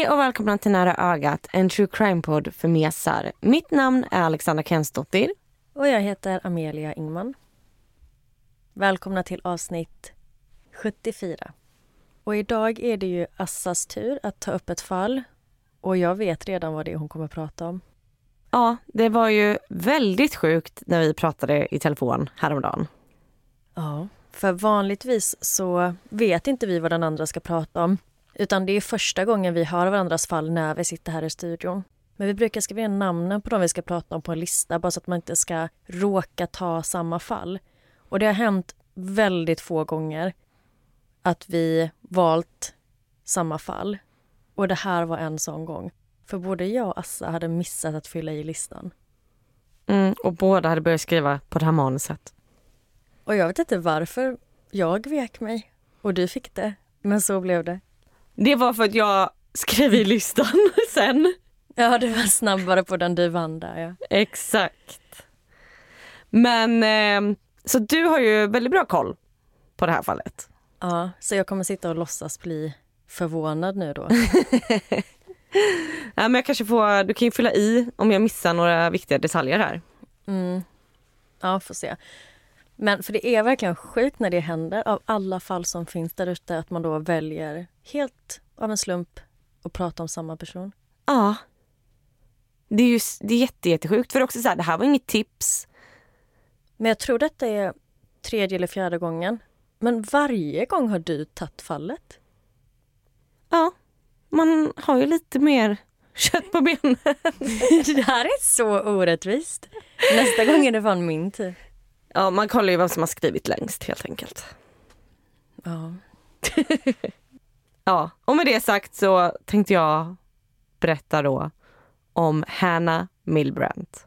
Hej och välkomna till Nära ögat, en true crime-podd för mesar. Mitt namn är Alexandra Kensdottir. Och jag heter Amelia Ingman. Välkomna till avsnitt 74. Och idag är det ju Assas tur att ta upp ett fall. Och jag vet redan vad det är hon kommer att prata om. Ja, det var ju väldigt sjukt när vi pratade i telefon häromdagen. Ja, för vanligtvis så vet inte vi vad den andra ska prata om. Utan det är första gången vi hör varandras fall när vi sitter här i studion. Men vi brukar skriva in namnen på de vi ska prata om på en lista bara så att man inte ska råka ta samma fall. Och det har hänt väldigt få gånger att vi valt samma fall. Och det här var en sån gång. För både jag och Assa hade missat att fylla i listan. Mm, och båda hade börjat skriva på det här manuset. Och jag vet inte varför jag vek mig och du fick det. Men så blev det. Det var för att jag skrev i listan sen. Ja, du var snabbare på den du vann där ja. Exakt. Men eh, så du har ju väldigt bra koll på det här fallet. Ja, så jag kommer sitta och låtsas bli förvånad nu då. ja, men jag kanske får, du kan ju fylla i om jag missar några viktiga detaljer här. Mm. Ja, får se. Men för det är verkligen sjukt när det händer av alla fall som finns där ute att man då väljer helt av en slump att prata om samma person. Ja. Det är ju det är jätte, jättesjukt för också så här, det här var inget tips. Men jag tror detta är tredje eller fjärde gången. Men varje gång har du tagit fallet. Ja, man har ju lite mer kött på benen. det här är så orättvist. Nästa gång är det fan min tur. Ja, man kollar ju vem som har skrivit längst helt enkelt. Ja. ja, och med det sagt så tänkte jag berätta då om Hannah Milbrandt.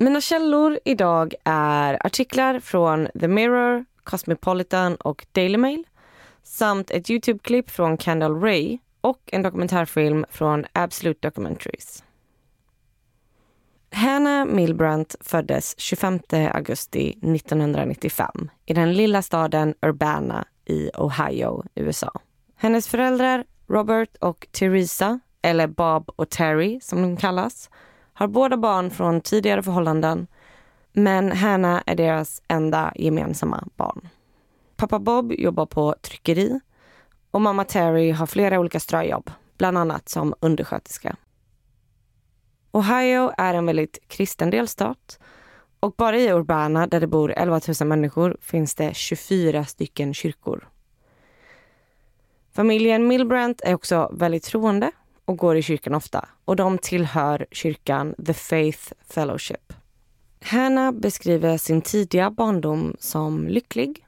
Mina källor idag är artiklar från The Mirror, Cosmopolitan och Daily Mail samt ett Youtube-klipp från Kendall Ray och en dokumentärfilm från Absolute Documentaries. Hannah Milbrandt föddes 25 augusti 1995 i den lilla staden Urbana i Ohio, USA. Hennes föräldrar Robert och Teresa, eller Bob och Terry som de kallas, har båda barn från tidigare förhållanden men Hannah är deras enda gemensamma barn. Pappa Bob jobbar på tryckeri och mamma Terry har flera olika ströjobb, bland annat som undersköterska. Ohio är en väldigt kristen delstat och bara i Urbana där det bor 11 000 människor finns det 24 stycken kyrkor. Familjen Milbrandt är också väldigt troende och går i kyrkan ofta och de tillhör kyrkan The Faith Fellowship. Hannah beskriver sin tidiga barndom som lycklig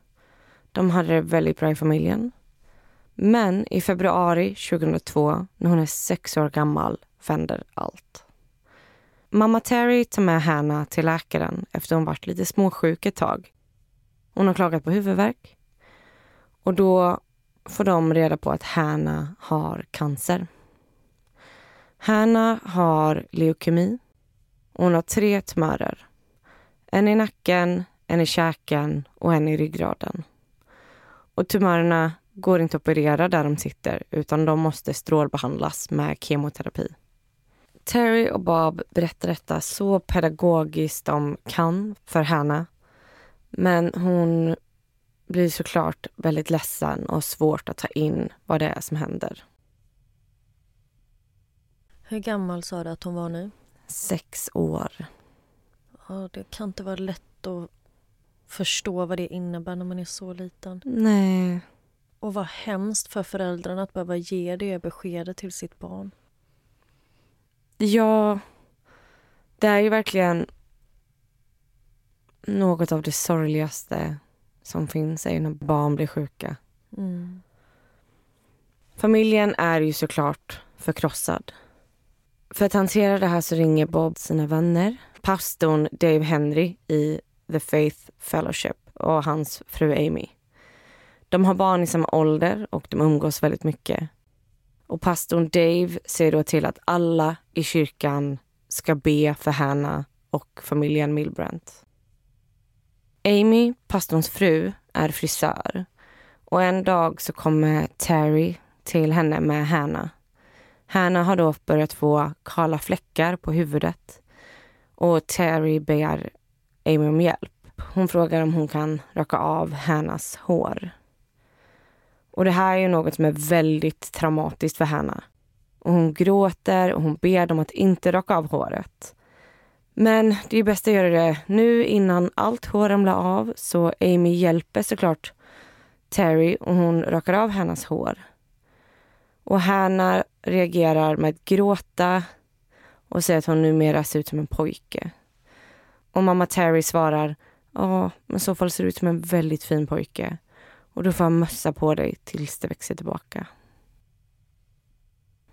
de hade det väldigt bra i familjen. Men i februari 2002, när hon är sex år gammal, vänder allt. Mamma Terry tar med Hannah till läkaren efter hon varit lite småsjuk ett tag. Hon har klagat på huvudvärk. Och då får de reda på att Hannah har cancer. Hannah har leukemi. Hon har tre tumörer. En i nacken, en i käken och en i ryggraden. Och tumörerna går inte att operera där de sitter utan de måste strålbehandlas med kemoterapi. Terry och Bob berättar detta så pedagogiskt de kan för Hannah. Men hon blir såklart väldigt ledsen och svårt att ta in vad det är som händer. Hur gammal sa du att hon var nu? Sex år. Ja, det kan inte vara lätt att förstå vad det innebär när man är så liten. Nej. Och vad hemskt för föräldrarna att behöva ge det beskedet till sitt barn. Ja, det är ju verkligen något av det sorgligaste som finns är när barn blir sjuka. Mm. Familjen är ju såklart förkrossad. För att hantera det här så ringer Bob sina vänner. Pastorn Dave Henry i The Faith Fellowship och hans fru Amy. De har barn i samma ålder och de umgås väldigt mycket. Och pastorn Dave ser då till att alla i kyrkan ska be för Hannah och familjen Milbrandt. Amy, pastorns fru, är frisör och en dag så kommer Terry till henne med Hannah. Hannah har då börjat få kala fläckar på huvudet och Terry ber Amy om hjälp. Hon frågar om hon kan raka av Hannahs hår. Och det här är ju något som är väldigt traumatiskt för Hannah. Och hon gråter och hon ber dem att inte raka av håret. Men det är bäst att göra det nu innan allt hår ramlar av så Amy hjälper såklart Terry och hon rakar av hennes hår. Och Hanna reagerar med att gråta och säger att hon numera ser ut som en pojke. Och mamma Terry svarar, ja, men så fall ser du ut som en väldigt fin pojke. Och du får ha mössa på dig tills det växer tillbaka.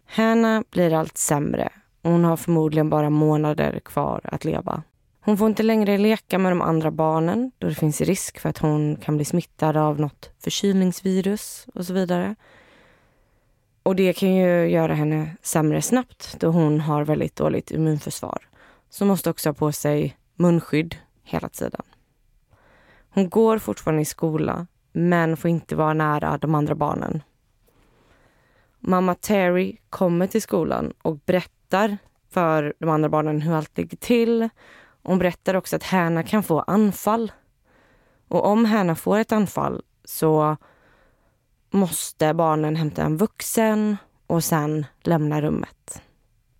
Hanna blir allt sämre och hon har förmodligen bara månader kvar att leva. Hon får inte längre leka med de andra barnen då det finns risk för att hon kan bli smittad av något förkylningsvirus och så vidare. Och det kan ju göra henne sämre snabbt då hon har väldigt dåligt immunförsvar. Så hon måste också ha på sig munskydd hela tiden. Hon går fortfarande i skola men får inte vara nära de andra barnen. Mamma Terry kommer till skolan och berättar för de andra barnen hur allt ligger till. Hon berättar också att Hanna kan få anfall. Och om Hanna får ett anfall så måste barnen hämta en vuxen och sen lämna rummet.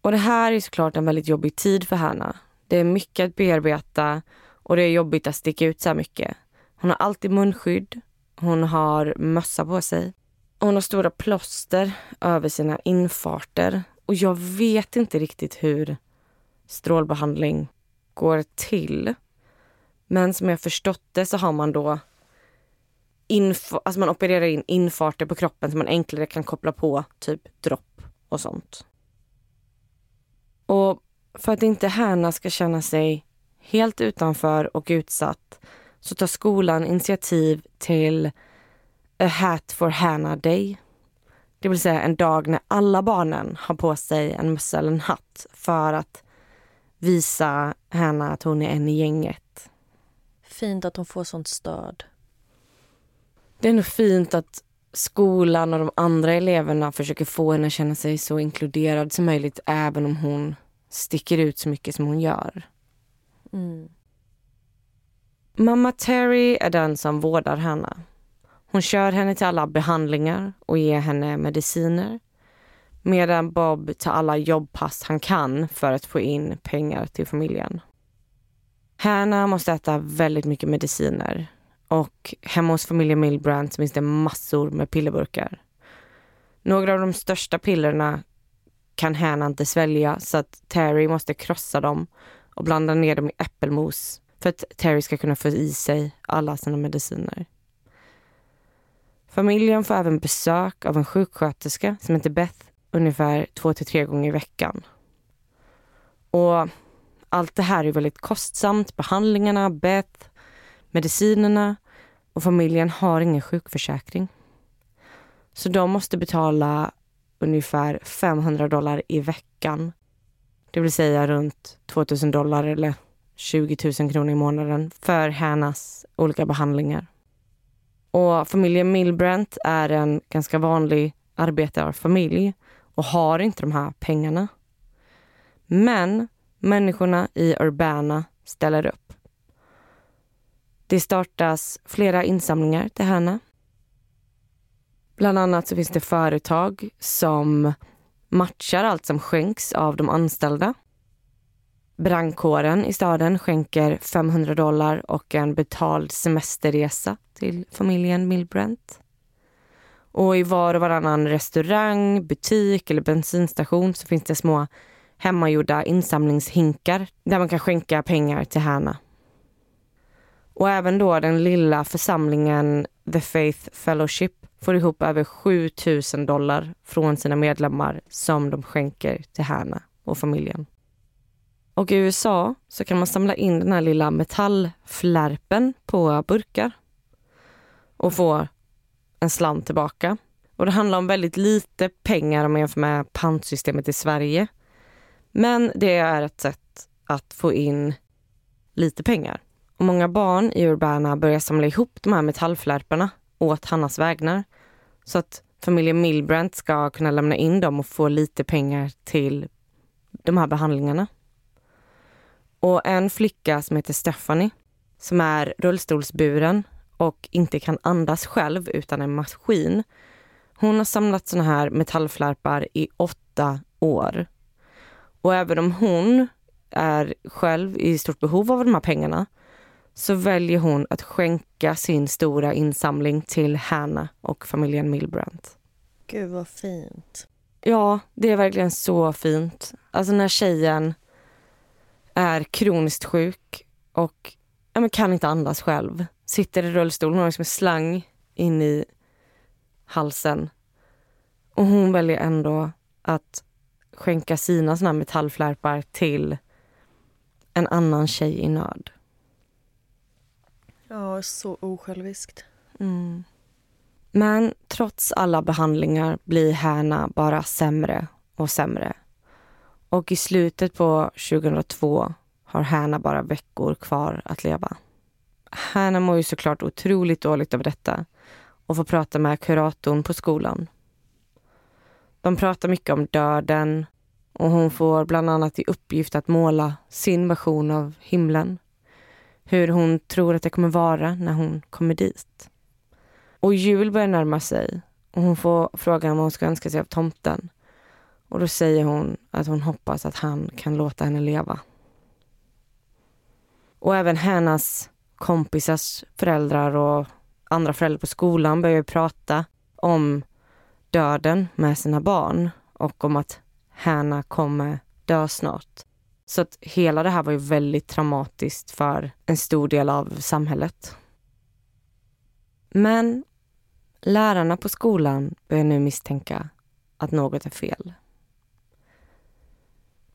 Och det här är såklart en väldigt jobbig tid för Hanna. Det är mycket att bearbeta och det är jobbigt att sticka ut så här mycket. Hon har alltid munskydd hon har mössa på sig. Hon har stora plåster över sina infarter. Och jag vet inte riktigt hur strålbehandling går till. Men som jag förstått det så har man då info, alltså man opererar in infarter på kroppen så man enklare kan koppla på typ dropp och sånt. Och för att inte Hanna ska känna sig helt utanför och utsatt så tar skolan initiativ till A Hat for Hannah Day. Det vill säga en dag när alla barnen har på sig en mössa eller en hatt för att visa Hannah att hon är en i gänget. Fint att hon får sånt stöd. Det är nog fint att skolan och de andra eleverna försöker få henne att känna sig så inkluderad som möjligt även om hon sticker ut så mycket som hon gör. Mm. Mamma Terry är den som vårdar Hanna. Hon kör henne till alla behandlingar och ger henne mediciner. Medan Bob tar alla jobbpass han kan för att få in pengar till familjen. Hanna måste äta väldigt mycket mediciner och hemma hos familjen Milbrandt finns det massor med pillerburkar. Några av de största pillerna kan Hanna inte svälja så att Terry måste krossa dem och blanda ner dem i äppelmos för att Terry ska kunna få i sig alla sina mediciner. Familjen får även besök av en sjuksköterska som heter Beth ungefär två till tre gånger i veckan. Och allt det här är väldigt kostsamt. Behandlingarna, Beth, medicinerna och familjen har ingen sjukförsäkring. Så de måste betala ungefär 500 dollar i veckan. Det vill säga runt 2000 dollar eller 20 000 kronor i månaden för Hannas olika behandlingar. Och familjen Milbrandt är en ganska vanlig arbetarfamilj och har inte de här pengarna. Men människorna i Urbana ställer upp. Det startas flera insamlingar till henne. Bland annat så finns det företag som matchar allt som skänks av de anställda. Brandkåren i staden skänker 500 dollar och en betald semesterresa till familjen Milbrandt. Och i var och varannan restaurang, butik eller bensinstation så finns det små hemmagjorda insamlingshinkar där man kan skänka pengar till Hanna. Och även då den lilla församlingen The Faith Fellowship får ihop över 7000 dollar från sina medlemmar som de skänker till Hanna och familjen. Och i USA så kan man samla in den här lilla metallflärpen på burkar och få en slant tillbaka. Och det handlar om väldigt lite pengar om man jämför med pantsystemet i Sverige. Men det är ett sätt att få in lite pengar. Och många barn i Urbana börjar samla ihop de här metallflärparna åt Hannas vägnar så att familjen Milbrandt ska kunna lämna in dem och få lite pengar till de här behandlingarna. Och en flicka som heter Stephanie som är rullstolsburen och inte kan andas själv utan en maskin. Hon har samlat såna här metallflärpar i åtta år. Och även om hon är själv i stort behov av de här pengarna så väljer hon att skänka sin stora insamling till Hanna och familjen Milbrandt. Gud vad fint. Ja, det är verkligen så fint. Alltså när tjejen är kroniskt sjuk och ja, men kan inte andas själv. Sitter i rullstol, hon har liksom en slang in i halsen. Och hon väljer ändå att skänka sina såna metallflärpar till en annan tjej i nöd. Ja, så osjälviskt. Mm. Men trots alla behandlingar blir Hanna bara sämre och sämre. Och i slutet på 2002 har Hanna bara veckor kvar att leva. Hanna mår ju såklart otroligt dåligt av detta och får prata med kuratorn på skolan. De pratar mycket om döden och hon får bland annat i uppgift att måla sin version av himlen. Hur hon tror att det kommer vara när hon kommer dit. Och jul börjar närma sig och hon får frågan vad hon ska önska sig av tomten. Och då säger hon att hon hoppas att han kan låta henne leva. Och även hennes kompisars föräldrar och andra föräldrar på skolan börjar prata om döden med sina barn och om att Hanna kommer dö snart. Så att hela det här var ju väldigt traumatiskt för en stor del av samhället. Men lärarna på skolan börjar nu misstänka att något är fel.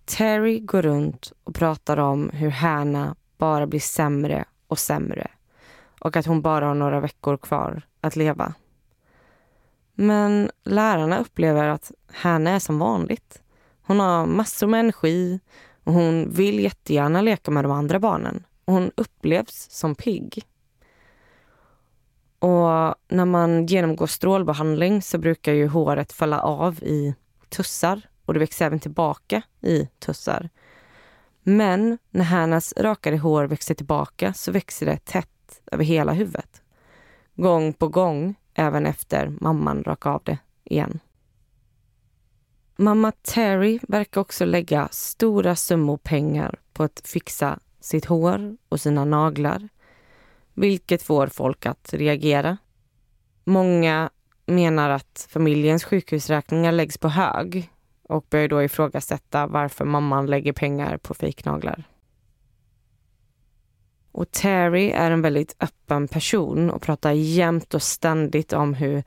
Terry går runt och pratar om hur Hanna bara blir sämre och sämre och att hon bara har några veckor kvar att leva. Men lärarna upplever att Hanna är som vanligt. Hon har massor med energi och hon vill jättegärna leka med de andra barnen. Och hon upplevs som pigg. Och när man genomgår strålbehandling så brukar ju håret falla av i tussar och det växer även tillbaka i tussar. Men när Hannas rakade hår växer tillbaka så växer det tätt över hela huvudet. Gång på gång, även efter mamman rakade av det igen. Mamma Terry verkar också lägga stora summor pengar på att fixa sitt hår och sina naglar. Vilket får folk att reagera. Många menar att familjens sjukhusräkningar läggs på hög och börjar då ifrågasätta varför mamman lägger pengar på fejknaglar. Och Terry är en väldigt öppen person och pratar jämt och ständigt om hur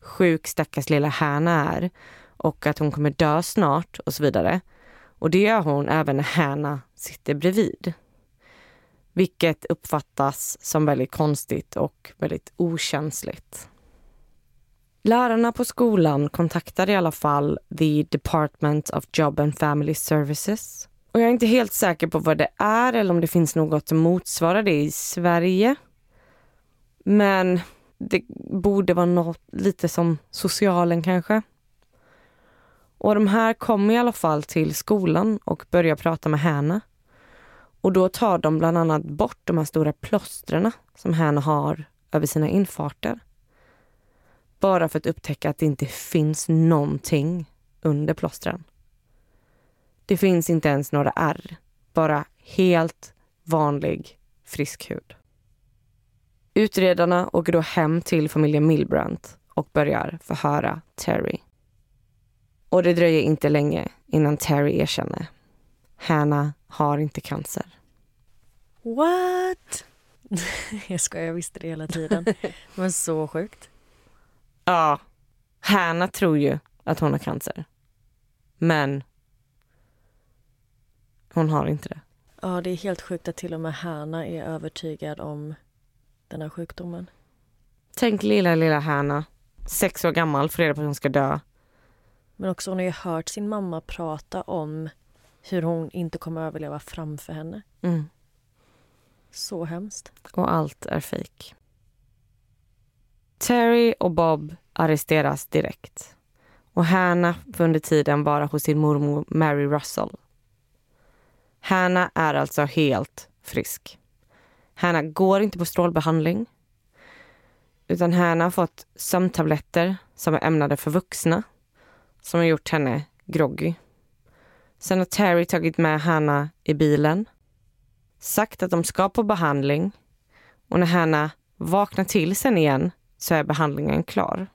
sjuk stackars lilla Hanna är och att hon kommer dö snart och så vidare. Och det gör hon även när Hanna sitter bredvid. Vilket uppfattas som väldigt konstigt och väldigt okänsligt. Lärarna på skolan kontaktade i alla fall the Department of Job and Family Services. Och jag är inte helt säker på vad det är eller om det finns något som motsvarar det i Sverige. Men det borde vara något lite som socialen kanske. Och de här kommer i alla fall till skolan och börjar prata med Hanna. Och då tar de bland annat bort de här stora plåstren som Hanna har över sina infarter. Bara för att upptäcka att det inte finns någonting under plåstren. Det finns inte ens några ärr. Bara helt vanlig frisk hud. Utredarna åker då hem till familjen Milbrandt och börjar förhöra Terry. Och det dröjer inte länge innan Terry erkänner. Hanna har inte cancer. What? jag skojar, jag visste det hela tiden. Men så sjukt. Ja, Hanna tror ju att hon har cancer. Men hon har inte det. Ja, det är helt sjukt att till och med Hanna är övertygad om den här sjukdomen. Tänk lilla, lilla Hanna. Sex år gammal, får reda på att hon ska dö. Men också hon har ju hört sin mamma prata om hur hon inte kommer överleva framför henne. Mm. Så hemskt. Och allt är fejk. Terry och Bob arresteras direkt. Och Hanna får under tiden vara hos sin mormor Mary Russell. Hanna är alltså helt frisk. Hanna går inte på strålbehandling. Utan Hanna har fått sömntabletter som är ämnade för vuxna som har gjort henne groggy. Sen har Terry tagit med Hanna i bilen, sagt att de ska på behandling och när Hanna vaknar till sen igen så är behandlingen klar.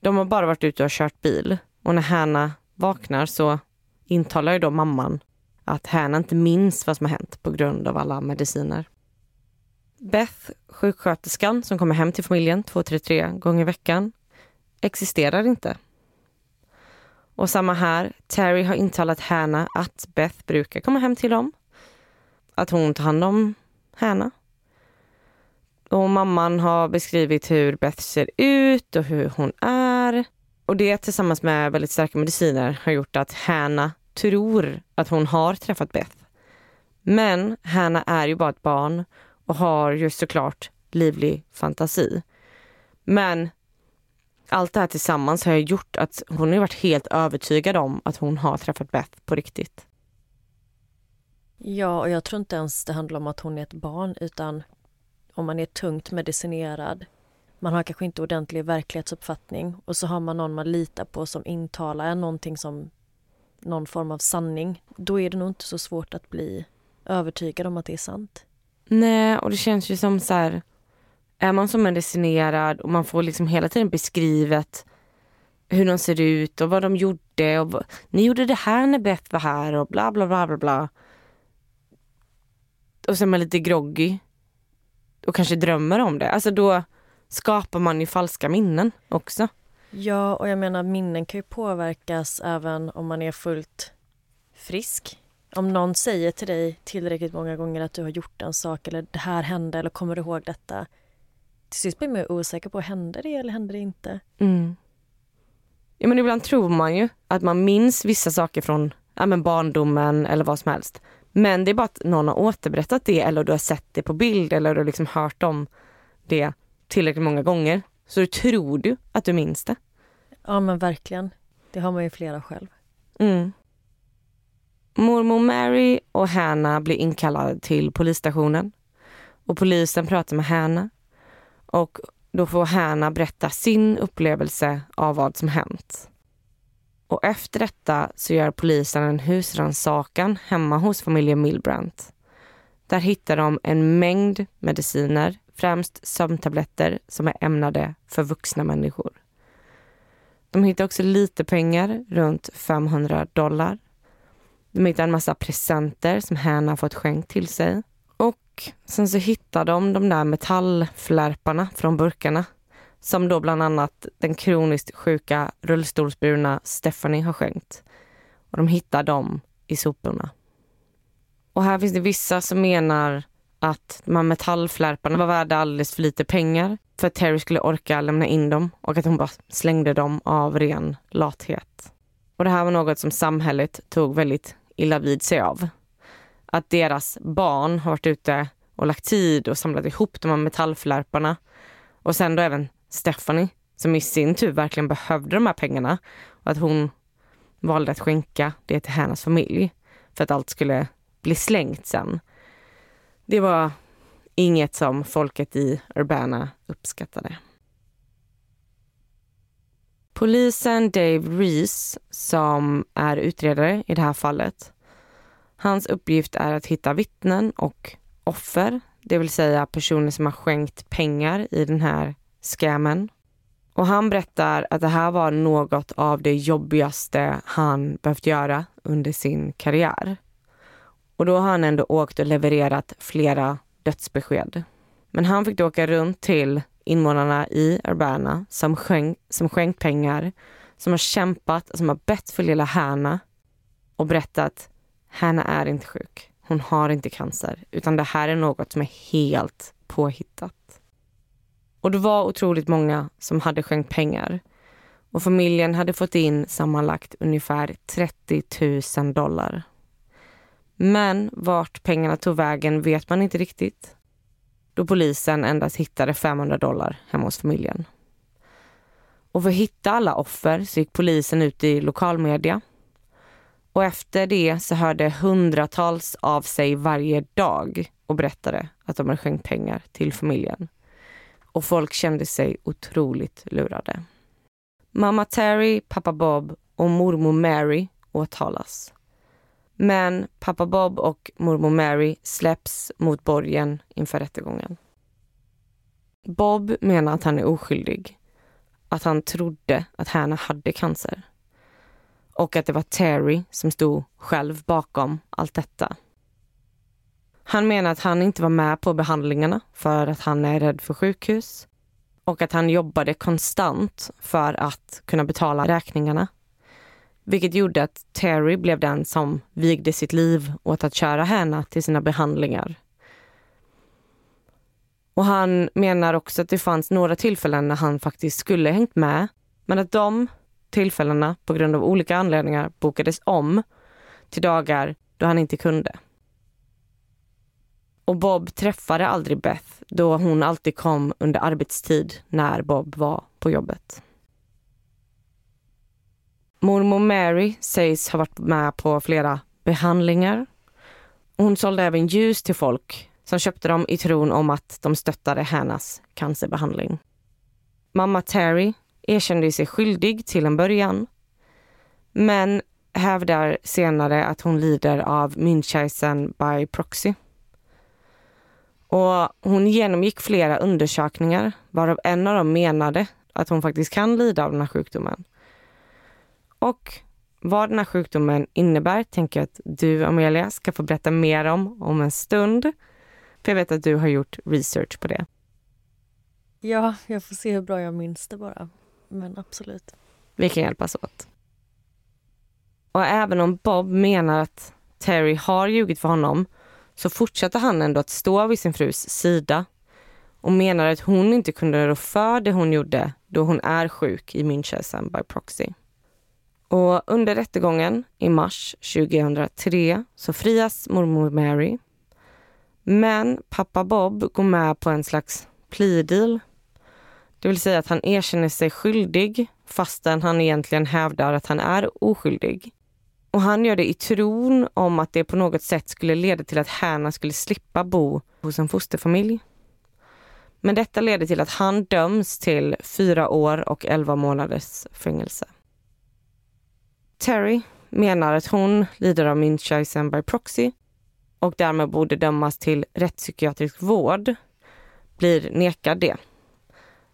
De har bara varit ute och kört bil och när Hanna vaknar så intalar ju då mamman att Hanna inte minns vad som har hänt på grund av alla mediciner. Beth, sjuksköterskan som kommer hem till familjen två, tre, tre gånger i veckan, existerar inte. Och samma här, Terry har intalat Hanna att Beth brukar komma hem till dem. Att hon tar hand om Hanna. Och mamman har beskrivit hur Beth ser ut och hur hon är. Och det tillsammans med väldigt starka mediciner har gjort att Hanna tror att hon har träffat Beth. Men Hanna är ju bara ett barn och har ju såklart livlig fantasi. Men allt det här tillsammans har gjort att hon har varit helt övertygad om att hon har träffat Beth på riktigt. Ja, och jag tror inte ens det handlar om att hon är ett barn utan om man är tungt medicinerad. Man har kanske inte ordentlig verklighetsuppfattning och så har man någon man litar på som intalar en någonting som någon form av sanning. Då är det nog inte så svårt att bli övertygad om att det är sant. Nej, och det känns ju som så här, är man så medicinerad och man får liksom hela tiden beskrivet hur de ser ut och vad de gjorde och ni gjorde det här när Beth var här och bla bla bla bla bla. Och sen är man lite groggy och kanske drömmer om det. Alltså då skapar man ju falska minnen också. Ja, och jag menar minnen kan ju påverkas även om man är fullt frisk. Om någon säger till dig tillräckligt många gånger att du har gjort en sak eller det här hände eller kommer du ihåg detta? Till sist blir man osäker på, hände det eller hände det inte? Mm. Ja men ibland tror man ju att man minns vissa saker från ja, men barndomen eller vad som helst. Men det är bara att någon har återberättat det eller du har sett det på bild eller du har liksom hört om det tillräckligt många gånger. Så du tror du att du minns det. Ja men verkligen. Det har man ju flera själv. Mm. Mormor Mary och Hanna blir inkallade till polisstationen. Och polisen pratar med Hanna. Och då får Hanna berätta sin upplevelse av vad som hänt. Och efter detta så gör polisen en husrannsakan hemma hos familjen Milbrandt. Där hittar de en mängd mediciner, främst sömntabletter som är ämnade för vuxna människor. De hittar också lite pengar, runt 500 dollar. De hittar en massa presenter som Hanna fått skänkt till sig och sen så hittade de de där metallflärparna från burkarna som då bland annat den kroniskt sjuka rullstolsburna Stephanie har skänkt. Och de hittar dem i soporna. Och här finns det vissa som menar att de här metallflärparna var värda alldeles för lite pengar för att Terry skulle orka lämna in dem och att hon bara slängde dem av ren lathet. Och det här var något som samhället tog väldigt illa vid sig av. Att deras barn har varit ute och lagt tid och samlat ihop de här metallflärparna. Och sen då även Stephanie som i sin tur verkligen behövde de här pengarna. Och att hon valde att skänka det till hennes familj för att allt skulle bli slängt sen. Det var inget som folket i Urbana uppskattade. Polisen Dave Reese, som är utredare i det här fallet, hans uppgift är att hitta vittnen och offer, det vill säga personer som har skänkt pengar i den här scammen. Och han berättar att det här var något av det jobbigaste han behövt göra under sin karriär. Och då har han ändå åkt och levererat flera dödsbesked. Men han fick då åka runt till invånarna i Urbana som, skänk, som skänkt pengar, som har kämpat, som har bett för lilla Hanna och berättat Hanna är inte sjuk. Hon har inte cancer, utan det här är något som är helt påhittat. Och det var otroligt många som hade skänkt pengar. Och familjen hade fått in sammanlagt ungefär 30 000 dollar. Men vart pengarna tog vägen vet man inte riktigt. Då polisen endast hittade 500 dollar hemma hos familjen. Och för att hitta alla offer så gick polisen ut i lokalmedia. Och efter det så hörde hundratals av sig varje dag och berättade att de hade skänkt pengar till familjen. Och folk kände sig otroligt lurade. Mamma Terry, pappa Bob och mormor Mary åtalas. Men pappa Bob och mormor Mary släpps mot borgen inför rättegången. Bob menar att han är oskyldig. Att han trodde att Hannah hade cancer. Och att det var Terry som stod själv bakom allt detta. Han menar att han inte var med på behandlingarna för att han är rädd för sjukhus och att han jobbade konstant för att kunna betala räkningarna vilket gjorde att Terry blev den som vigde sitt liv åt att köra henne till sina behandlingar. Och han menar också att det fanns några tillfällen när han faktiskt skulle hängt med, men att de tillfällena på grund av olika anledningar bokades om till dagar då han inte kunde. Och Bob träffade aldrig Beth då hon alltid kom under arbetstid när Bob var på jobbet. Mormor Mary sägs ha varit med på flera behandlingar. Hon sålde även ljus till folk som köpte dem i tron om att de stöttade hennes cancerbehandling. Mamma Terry erkände sig skyldig till en början men hävdar senare att hon lider av Münchheisen by proxy. Och hon genomgick flera undersökningar varav en av dem menade att hon faktiskt kan lida av den här sjukdomen. Och vad den här sjukdomen innebär tänker jag att du, Amelia, ska få berätta mer om om en stund. För jag vet att du har gjort research på det. Ja, jag får se hur bra jag minns det bara. Men absolut. Vi kan hjälpas åt. Och även om Bob menar att Terry har ljugit för honom så fortsätter han ändå att stå vid sin frus sida och menar att hon inte kunde rå för det hon gjorde då hon är sjuk i Münchhausen by proxy. Och under rättegången i mars 2003 så frias mormor Mary. Men pappa Bob går med på en slags plea deal. Det vill säga att han erkänner sig skyldig fastän han egentligen hävdar att han är oskyldig. Och han gör det i tron om att det på något sätt skulle leda till att Hanna skulle slippa bo hos en fosterfamilj. Men detta leder till att han döms till fyra år och elva månaders fängelse. Terry menar att hon lider av Münchhausen by proxy och därmed borde dömas till rättspsykiatrisk vård, blir nekad det.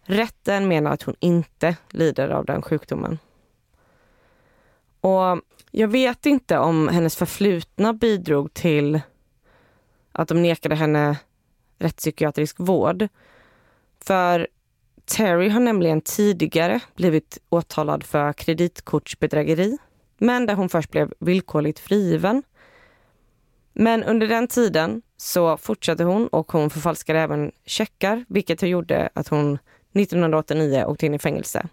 Rätten menar att hon inte lider av den sjukdomen. Och jag vet inte om hennes förflutna bidrog till att de nekade henne rättspsykiatrisk vård. För Terry har nämligen tidigare blivit åtalad för kreditkortsbedrägeri, men där hon först blev villkorligt frigiven. Men under den tiden så fortsatte hon och hon förfalskade även checkar, vilket gjorde att hon 1989 åkte in i fängelse.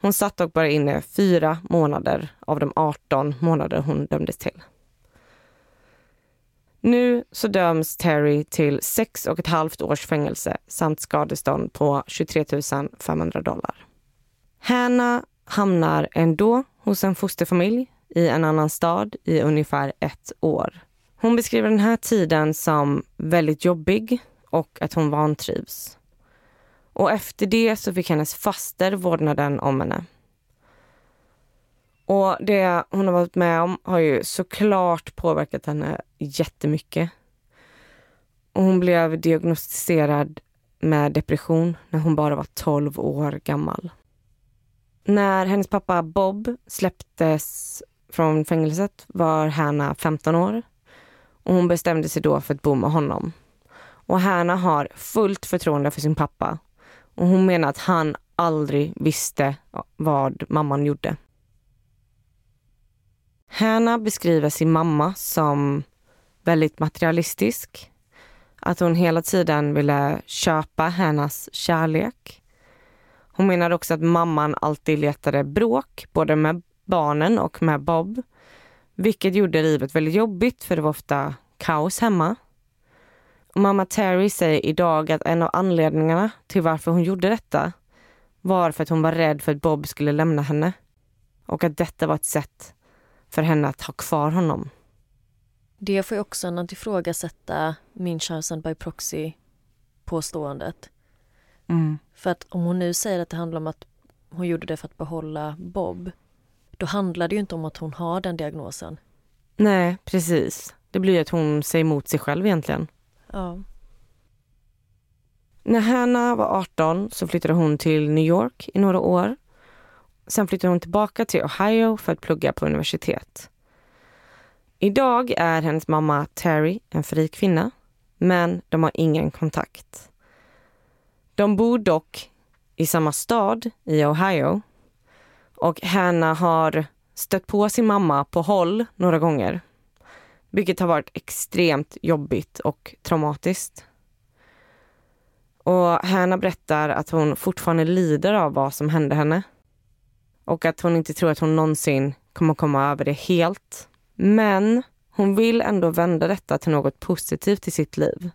Hon satt dock bara inne fyra månader av de 18 månader hon dömdes till. Nu så döms Terry till sex och ett halvt års fängelse samt skadestånd på 23 500 dollar. Hanna hamnar ändå hos en fosterfamilj i en annan stad i ungefär ett år. Hon beskriver den här tiden som väldigt jobbig och att hon vantrivs. Och efter det så fick hennes faster vårdnaden om henne. Och det hon har varit med om har ju såklart påverkat henne jättemycket. Och hon blev diagnostiserad med depression när hon bara var 12 år gammal. När hennes pappa Bob släpptes från fängelset var Hanna 15 år och hon bestämde sig då för att bo med honom. Och Hanna har fullt förtroende för sin pappa och hon menar att han aldrig visste vad mamman gjorde. Hanna beskriver sin mamma som väldigt materialistisk. Att hon hela tiden ville köpa hennes kärlek. Hon menar också att mamman alltid letade bråk, både med barnen och med Bob. Vilket gjorde livet väldigt jobbigt för det var ofta kaos hemma. Och mamma Terry säger idag att en av anledningarna till varför hon gjorde detta var för att hon var rädd för att Bob skulle lämna henne. Och att detta var ett sätt för henne att ha kvar honom. Det får ju också en att ifrågasätta Munchausen by proxy påståendet. Mm. För att om hon nu säger att det handlar om att hon gjorde det för att behålla Bob, då handlar det ju inte om att hon har den diagnosen. Nej, precis. Det blir att hon säger emot sig själv egentligen. Ja. När Hanna var 18 så flyttade hon till New York i några år. Sen flyttade hon tillbaka till Ohio för att plugga på universitet. Idag är hennes mamma Terry en fri kvinna, men de har ingen kontakt. De bor dock i samma stad i Ohio och Hanna har stött på sin mamma på håll några gånger. Vilket har varit extremt jobbigt och traumatiskt. Och Hanna berättar att hon fortfarande lider av vad som hände henne. Och att hon inte tror att hon någonsin kommer komma över det helt. Men hon vill ändå vända detta till något positivt i sitt liv.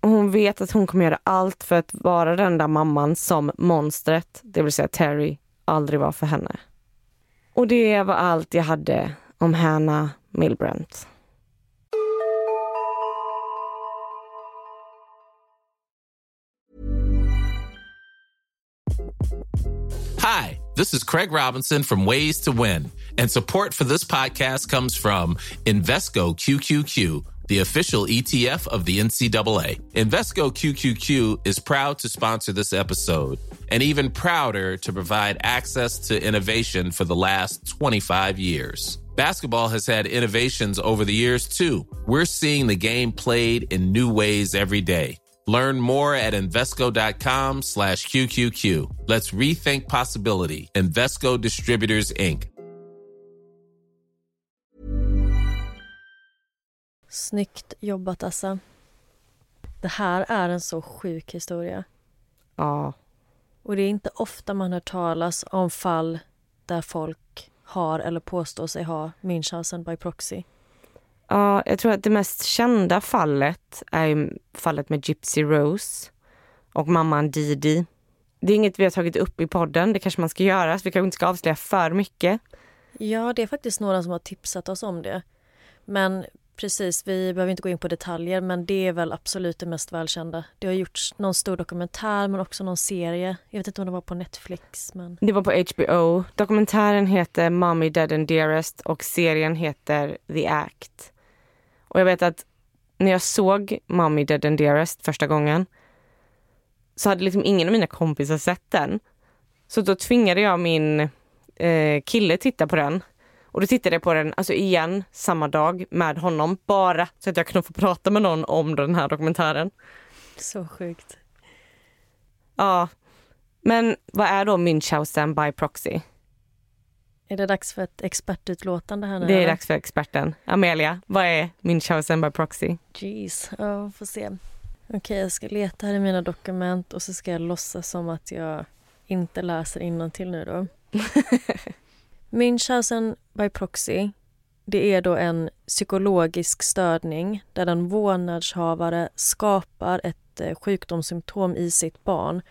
Och hon vet att hon kommer göra allt för att vara den där mamman som monstret, det vill säga Terry, aldrig var för henne. Och det var allt jag hade om Hanna Milbrandt. Hi, this is Craig Robinson from Ways to Win, and support for this podcast comes from Invesco QQQ the official ETF of the NCAA. Invesco QQQ is proud to sponsor this episode and even prouder to provide access to innovation for the last 25 years. Basketball has had innovations over the years too. We're seeing the game played in new ways every day. Learn more at Invesco.com slash QQQ. Let's rethink possibility. Invesco Distributors, Inc. Snyggt jobbat Assa. Det här är en så sjuk historia. Ja. Och det är inte ofta man hör talas om fall där folk har eller påstår sig ha Munchausen by proxy. Ja, jag tror att det mest kända fallet är fallet med Gypsy Rose och mamman Didi. Det är inget vi har tagit upp i podden, det kanske man ska göra, så vi kanske inte ska avslöja för mycket. Ja, det är faktiskt några som har tipsat oss om det. Men precis, vi behöver inte gå in på detaljer men det är väl absolut det mest välkända. Det har gjorts någon stor dokumentär men också någon serie. Jag vet inte om det var på Netflix. Men... Det var på HBO. Dokumentären heter Mommy Dead and Dearest och serien heter The Act. Och jag vet att när jag såg Mommy Dead and Dearest första gången så hade liksom ingen av mina kompisar sett den. Så då tvingade jag min eh, kille titta på den. Och då tittade jag på den, alltså igen, samma dag med honom, bara så att jag kunde få prata med någon om den här dokumentären. Så sjukt. Ja, men vad är då Münchhausen by proxy? Är det dags för ett expertutlåtande här nu? Det är eller? dags för experten. Amelia, vad är Münchhausen by proxy? Jeez, ja, får se. Okej, jag ska leta här i mina dokument och så ska jag låtsas som att jag inte läser till nu då. Münchhausen by proxy, det är då en psykologisk störning där en vårdnadshavare skapar ett eh, sjukdomssymptom i sitt barn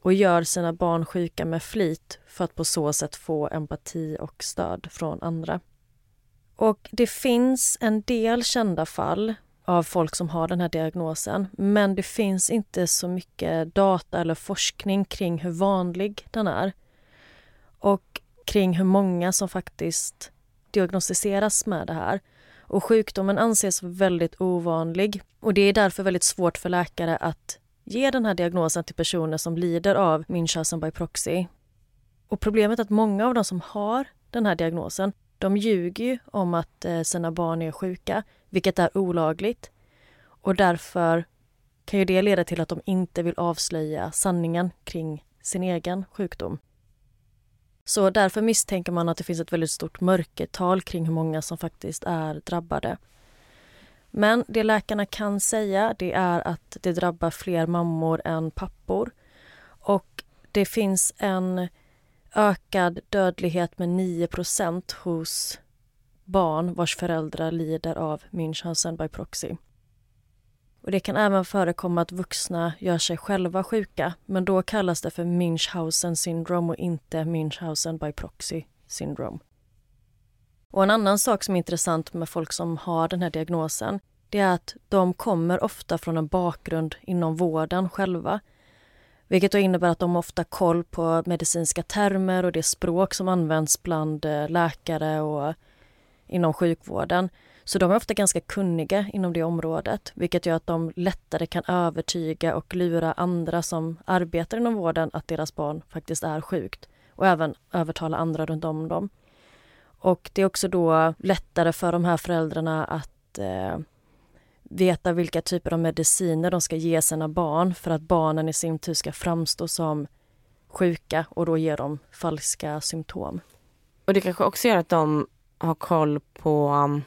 och gör sina barn sjuka med flit för att på så sätt få empati och stöd från andra. Och det finns en del kända fall av folk som har den här diagnosen men det finns inte så mycket data eller forskning kring hur vanlig den är och kring hur många som faktiskt diagnostiseras med det här. Och sjukdomen anses väldigt ovanlig och det är därför väldigt svårt för läkare att ge den här diagnosen till personer som lider av Münchhausen by proxy. Och problemet är att många av de som har den här diagnosen, de ljuger ju om att eh, sina barn är sjuka, vilket är olagligt. Och därför kan ju det leda till att de inte vill avslöja sanningen kring sin egen sjukdom. Så därför misstänker man att det finns ett väldigt stort mörkertal kring hur många som faktiskt är drabbade. Men det läkarna kan säga det är att det drabbar fler mammor än pappor. Och det finns en ökad dödlighet med 9% hos barn vars föräldrar lider av Münchhausen by proxy. Och det kan även förekomma att vuxna gör sig själva sjuka men då kallas det för Münchhausen syndrom och inte Münchhausen by proxy syndrom. Och en annan sak som är intressant med folk som har den här diagnosen det är att de kommer ofta från en bakgrund inom vården själva. Vilket då innebär att de ofta har koll på medicinska termer och det språk som används bland eh, läkare och inom sjukvården. Så de är ofta ganska kunniga inom det området vilket gör att de lättare kan övertyga och lura andra som arbetar inom vården att deras barn faktiskt är sjukt och även övertala andra runt om dem. Och det är också då lättare för de här föräldrarna att eh, veta vilka typer av mediciner de ska ge sina barn för att barnen i sin tur ska framstå som sjuka och då ge dem falska symptom. Och det kanske också gör att de har koll på um,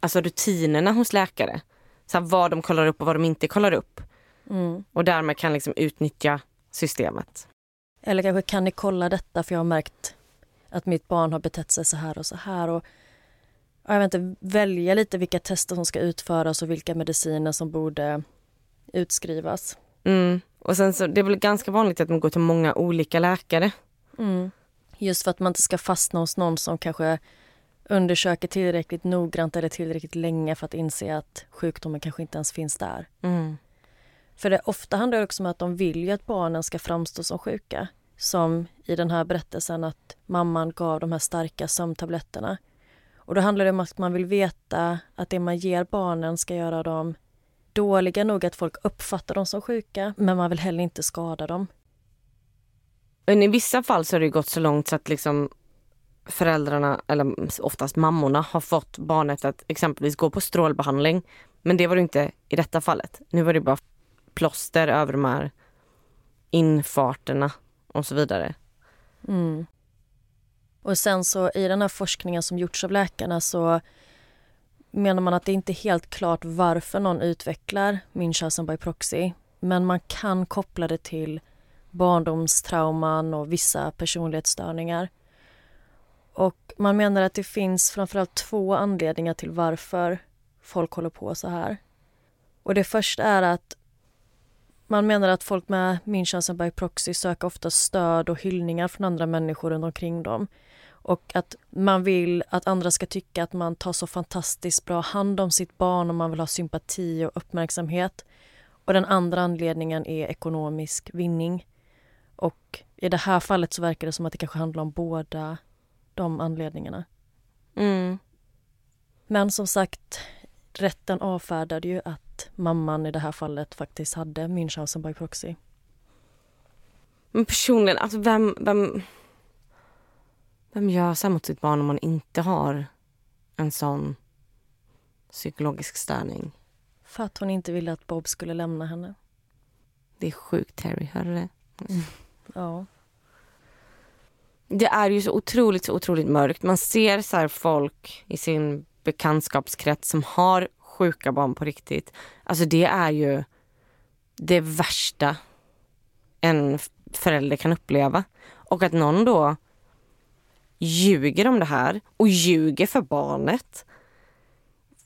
alltså rutinerna hos läkare. Så vad de kollar upp och vad de inte kollar upp. Mm. Och därmed kan liksom utnyttja systemet. Eller kanske kan ni kolla detta för jag har märkt att mitt barn har betett sig så här och så här. Och jag vet inte, välja lite vilka tester som ska utföras och vilka mediciner som borde utskrivas. Mm. Och sen så, det är väl ganska vanligt att man går till många olika läkare. Mm. Just för att man inte ska fastna hos någon som kanske undersöker tillräckligt noggrant eller tillräckligt länge för att inse att sjukdomen kanske inte ens finns där. Mm. För det ofta handlar det också om att de vill ju att barnen ska framstå som sjuka. Som i den här berättelsen att mamman gav de här starka sömntabletterna. Och då handlar det om att man vill veta att det man ger barnen ska göra dem dåliga nog att folk uppfattar dem som sjuka, men man vill heller inte skada dem. Men i vissa fall så har det gått så långt så att liksom föräldrarna, eller oftast mammorna, har fått barnet att exempelvis gå på strålbehandling. Men det var det inte i detta fallet. Nu var det bara plåster över de här infarterna och så vidare. Mm. Och sen så i den här forskningen som gjorts av läkarna så menar man att det inte är helt klart varför någon utvecklar Münchhausen by proxy. Men man kan koppla det till barndomstrauman och vissa personlighetsstörningar. Och man menar att det finns framförallt två anledningar till varför folk håller på så här. Och det första är att man menar att folk med Münchhausen by proxy söker ofta stöd och hyllningar från andra människor runt omkring dem. Och att man vill att andra ska tycka att man tar så fantastiskt bra hand om sitt barn och man vill ha sympati och uppmärksamhet. Och den andra anledningen är ekonomisk vinning. Och i det här fallet så verkar det som att det kanske handlar om båda de anledningarna. Mm. Men som sagt, rätten avfärdade ju att mamman i det här fallet faktiskt hade Münchhausen by proxy. Men personligen, alltså vem, vem... Vem gör så här mot sitt barn om man inte har en sån psykologisk störning? För att hon inte ville att Bob skulle lämna henne. Det är sjukt, Terry. Hör du det? Ja. Det är ju så otroligt, så otroligt mörkt. Man ser så här folk i sin bekantskapskrets som har sjuka barn på riktigt. Alltså det är ju det värsta en förälder kan uppleva. Och att någon då ljuger om det här och ljuger för barnet.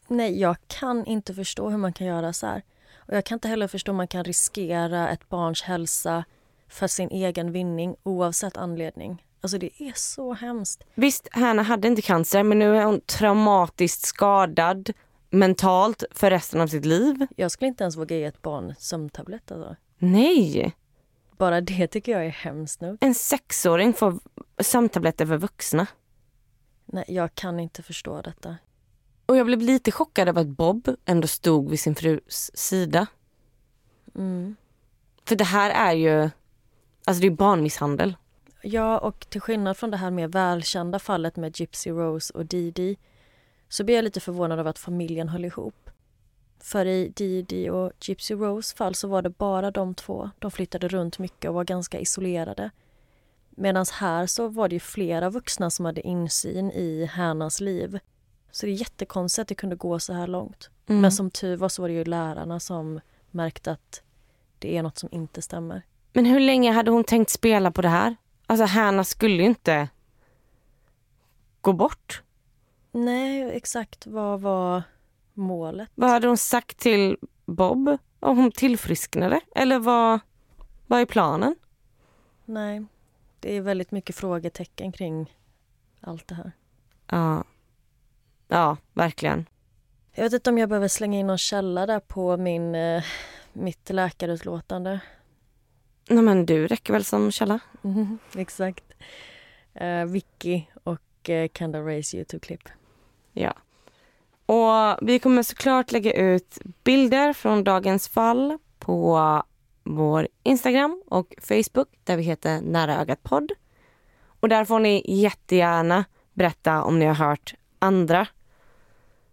Nej, jag kan inte förstå hur man kan göra så här. Och jag kan inte heller förstå hur man kan riskera ett barns hälsa för sin egen vinning oavsett anledning. Alltså det är så hemskt. Visst, Hanna hade inte cancer men nu är hon traumatiskt skadad mentalt för resten av sitt liv. Jag skulle inte ens våga ge ett barn sömntablett. Alltså. Nej! Bara det tycker jag är hemskt nog. En sexåring får sömntabletter för vuxna. Nej, jag kan inte förstå detta. Och jag blev lite chockad över att Bob ändå stod vid sin frus sida. Mm. För det här är ju, alltså det är barnmisshandel. Ja, och till skillnad från det här mer välkända fallet med Gypsy Rose och Didi så blir jag lite förvånad över att familjen höll ihop. För i Didi och Gypsy Rose fall så var det bara de två. De flyttade runt mycket och var ganska isolerade. Medan här så var det ju flera vuxna som hade insyn i Hannas liv. Så det är jättekonstigt att det kunde gå så här långt. Mm. Men som tur var så var det ju lärarna som märkte att det är något som inte stämmer. Men hur länge hade hon tänkt spela på det här? Alltså Hanna skulle ju inte gå bort. Nej, exakt vad var målet? Vad hade hon sagt till Bob om hon tillfrisknade? Eller vad, vad är planen? Nej, det är väldigt mycket frågetecken kring allt det här. Ja, ja verkligen. Jag vet inte om jag behöver slänga in någon källa där på min, eh, mitt läkarutlåtande. Nej, men du räcker väl som källa? Mhm, exakt. Eh, Vicky och eh, Kendall Rays Youtube-klipp. Ja. Och vi kommer såklart lägga ut bilder från dagens fall på vår Instagram och Facebook där vi heter Nära ögat podd. Och där får ni jättegärna berätta om ni har hört andra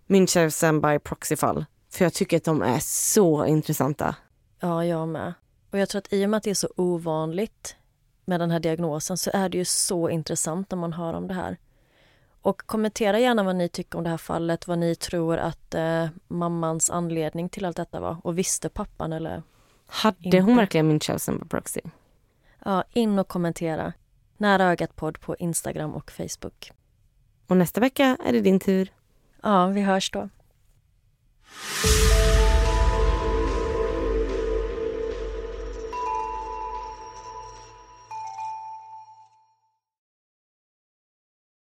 Münchhausen by proxy-fall. För jag tycker att de är så intressanta. Ja, jag med. Och jag tror att i och med att det är så ovanligt med den här diagnosen så är det ju så intressant när man hör om det här. Och kommentera gärna vad ni tycker om det här fallet, vad ni tror att eh, mammans anledning till allt detta var. Och visste pappan eller? Hade Inte. hon verkligen Münchhausen by proxy? Ja, in och kommentera. Nära ögat podd på Instagram och Facebook. Och nästa vecka är det din tur. Ja, vi hörs då.